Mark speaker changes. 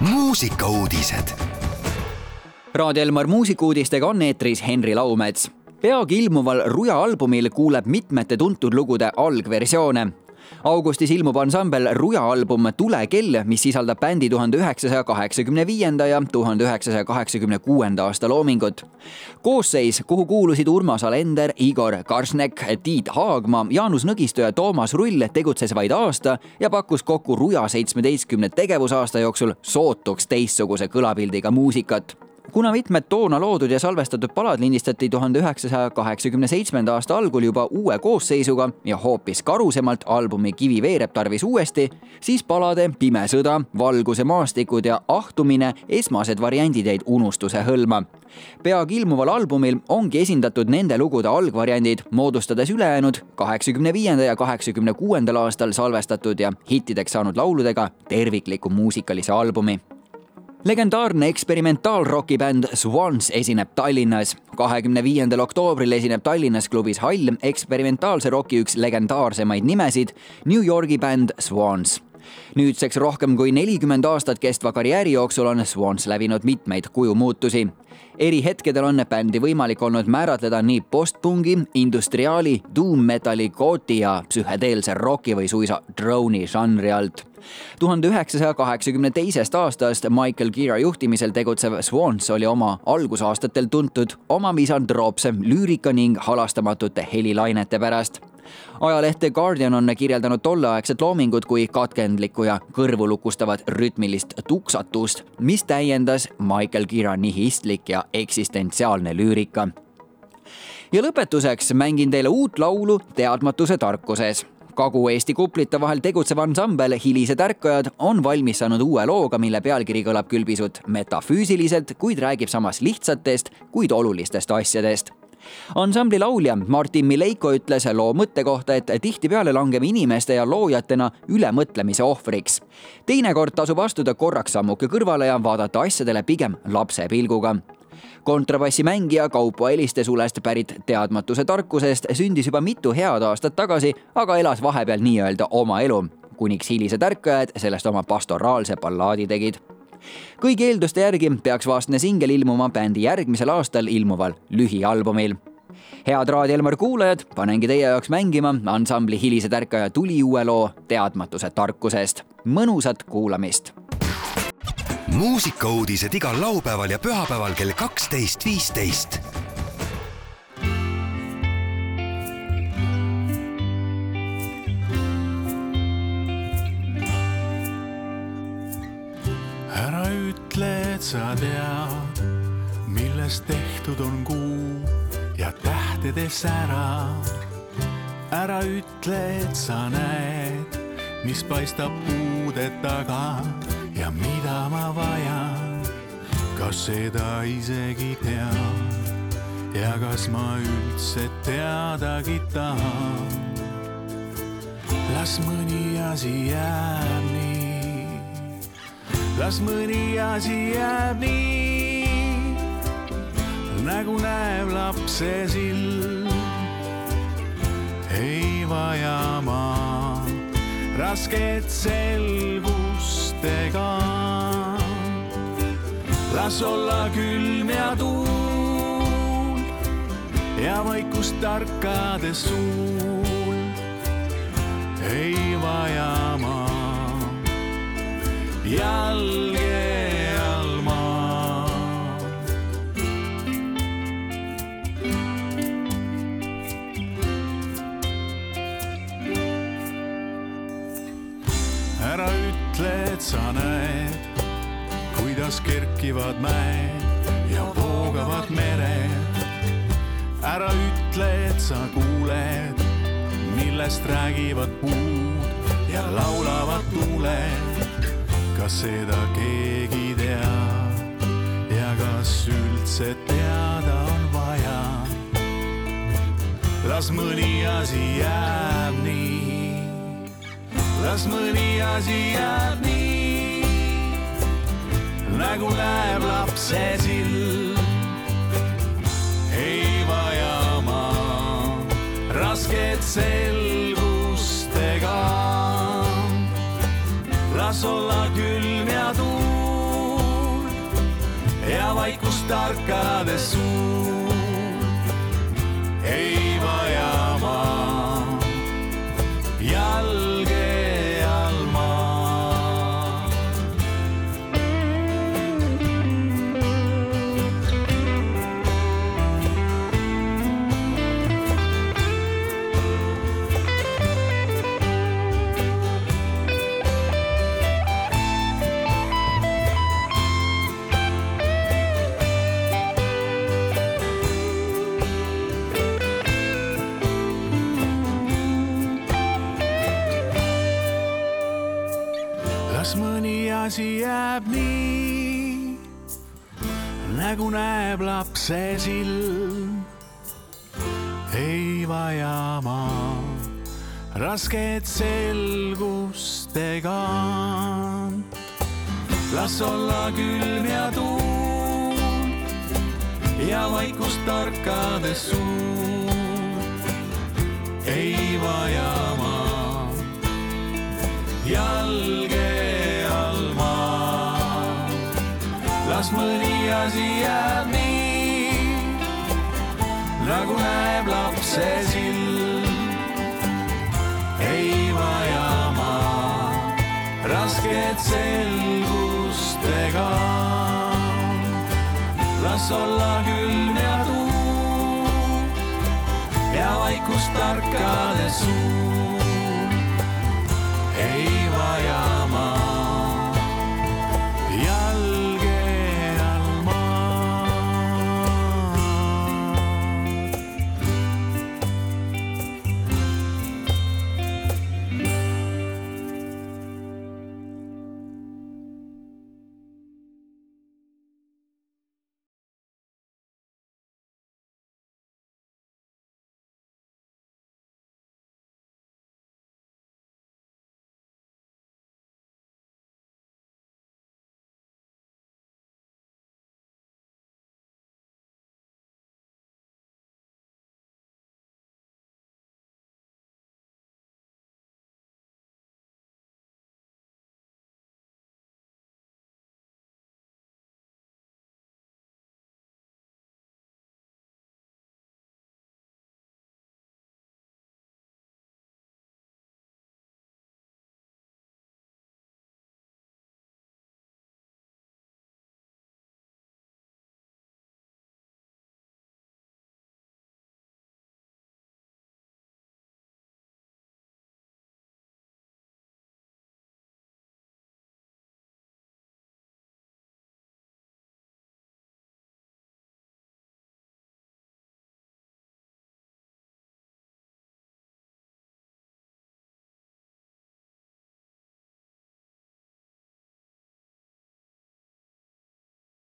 Speaker 1: muusikauudised.
Speaker 2: Raadio Elmar muusikuudistega on eetris Henri Laumets. peagi ilmuval Ruja albumil kuuleb mitmete tuntud lugude algversioone augustis ilmub ansambel Ruja album Tule kell, mis sisaldab bändi tuhande üheksasaja kaheksakümne viienda ja tuhande üheksasaja kaheksakümne kuuenda aasta loomingut. koosseis, kuhu kuulusid Urmas Alender, Igor Karsnek, Tiit Haagma, Jaanus Nõgisto ja Toomas Rull, tegutses vaid aasta ja pakkus kokku Ruja seitsmeteistkümne tegevusaasta jooksul sootuks teistsuguse kõlapildiga muusikat kuna mitmed toona loodud ja salvestatud palad lindistati tuhande üheksasaja kaheksakümne seitsmenda aasta algul juba uue koosseisuga ja hoopis karusemalt albumi Kivi veereb tarvis uuesti, siis palade Pime sõda, Valguse maastikud ja Ahtumine esmased variandid jäid unustuse hõlma. peagi ilmuval albumil ongi esindatud nende lugude algvariandid, moodustades ülejäänud kaheksakümne viienda ja kaheksakümne kuuendal aastal salvestatud ja hittideks saanud lauludega tervikliku muusikalise albumi legendaarne eksperimentaalroki bänd Swans esineb Tallinnas. kahekümne viiendal oktoobril esineb Tallinnas klubis Hall eksperimentaalse roki üks legendaarsemaid nimesid, New Yorgi bänd Swans nüüdseks rohkem kui nelikümmend aastat kestva karjääri jooksul on Swans läbinud mitmeid kujumuutusi. Eri hetkedel on bändi võimalik olnud määratleda nii postpungi, industriaali, doom metali, gooti ja psühhedeelse roki või suisa drone'i žanri alt. tuhande üheksasaja kaheksakümne teisest aastast Michael Gira juhtimisel tegutsev Swans oli oma algusaastatel tuntud oma misandroopse lüürika ning halastamatute helilainete pärast ajaleht The Guardian on kirjeldanud tolleaegset loomingut kui katkendlikku ja kõrvulukustavat rütmilist tuksatust, mis täiendas Michael Gira nihistlik ja eksistentsiaalne lüürika. ja lõpetuseks mängin teile uut laulu Teadmatuse tarkuses Kagu-Eesti kuplite vahel tegutsev ansambel Hilised ärkajad on valmis saanud uue looga, mille pealkiri kõlab küll pisut metafüüsiliselt, kuid räägib samas lihtsatest, kuid olulistest asjadest ansambli laulja Martin Mileiko ütles loo mõtte kohta, et tihtipeale langeme inimeste ja loojatena ülemõtlemise ohvriks. teinekord tasub astuda korraks sammuke kõrvale ja vaadata asjadele pigem lapse pilguga. Kontrabassimängija Kaupo Eliste sulest pärit teadmatuse tarkusest sündis juba mitu head aastat tagasi, aga elas vahepeal nii-öelda oma elu, kuniks hilised ärkajad sellest oma pastoraalse ballaadi tegid kõigi eelduste järgi peaks vastne singel ilmuma bändi järgmisel aastal ilmuval lühialbumil. head Raadio Elmar kuulajad, panengi teie jaoks mängima ansambli Hilised ärkajad tuli uue loo Teadmatuse tarkusest. mõnusat kuulamist
Speaker 1: muusikauudised igal laupäeval ja pühapäeval kell kaksteist, viisteist.
Speaker 3: Sa tead, millest tehtud on kuu ja tähtede sära. ära ütle, et sa näed, mis paistab puude taga ja mida ma vajan, kas seda isegi tean ja kas ma üldse teadagi tahan. las mõni asi jääb nii, las mõni asi jääb nii, nagu näeb lapse silm. ei vaja ma rasket selgu lastega. las olla külm ja tuul ja vaikus tarkade suul. ei vaja ma jalge all maa. ära ütle, et sa näed, kuidas kerkivad mäed ja voogavad mered. ära ütle, et sa kuuled, millest räägivad puud ja laulavad tuuled. Kas seda keegi teab ja kas üldse teada on vaja? las mõni asi jääb nii las mõni asi jääb nii, nagu näeb lapse silm. ei vaja ma rasket selgust samas olla külm ja tuul ja vaikus tarkade suul. Las mõni asi jääb nii, nagu näeb lapse silm. ei vaja ma rasket selgust ega. las olla külm ja tuul ja vaikust tarkades suur. ei vaja ma jalge las mõni asi jääb nii, nagu näeb lapse silm. ei vaja ma rasket selgust ega. las olla külm ja tuul ja vaikust tarkade suu ei vaja ma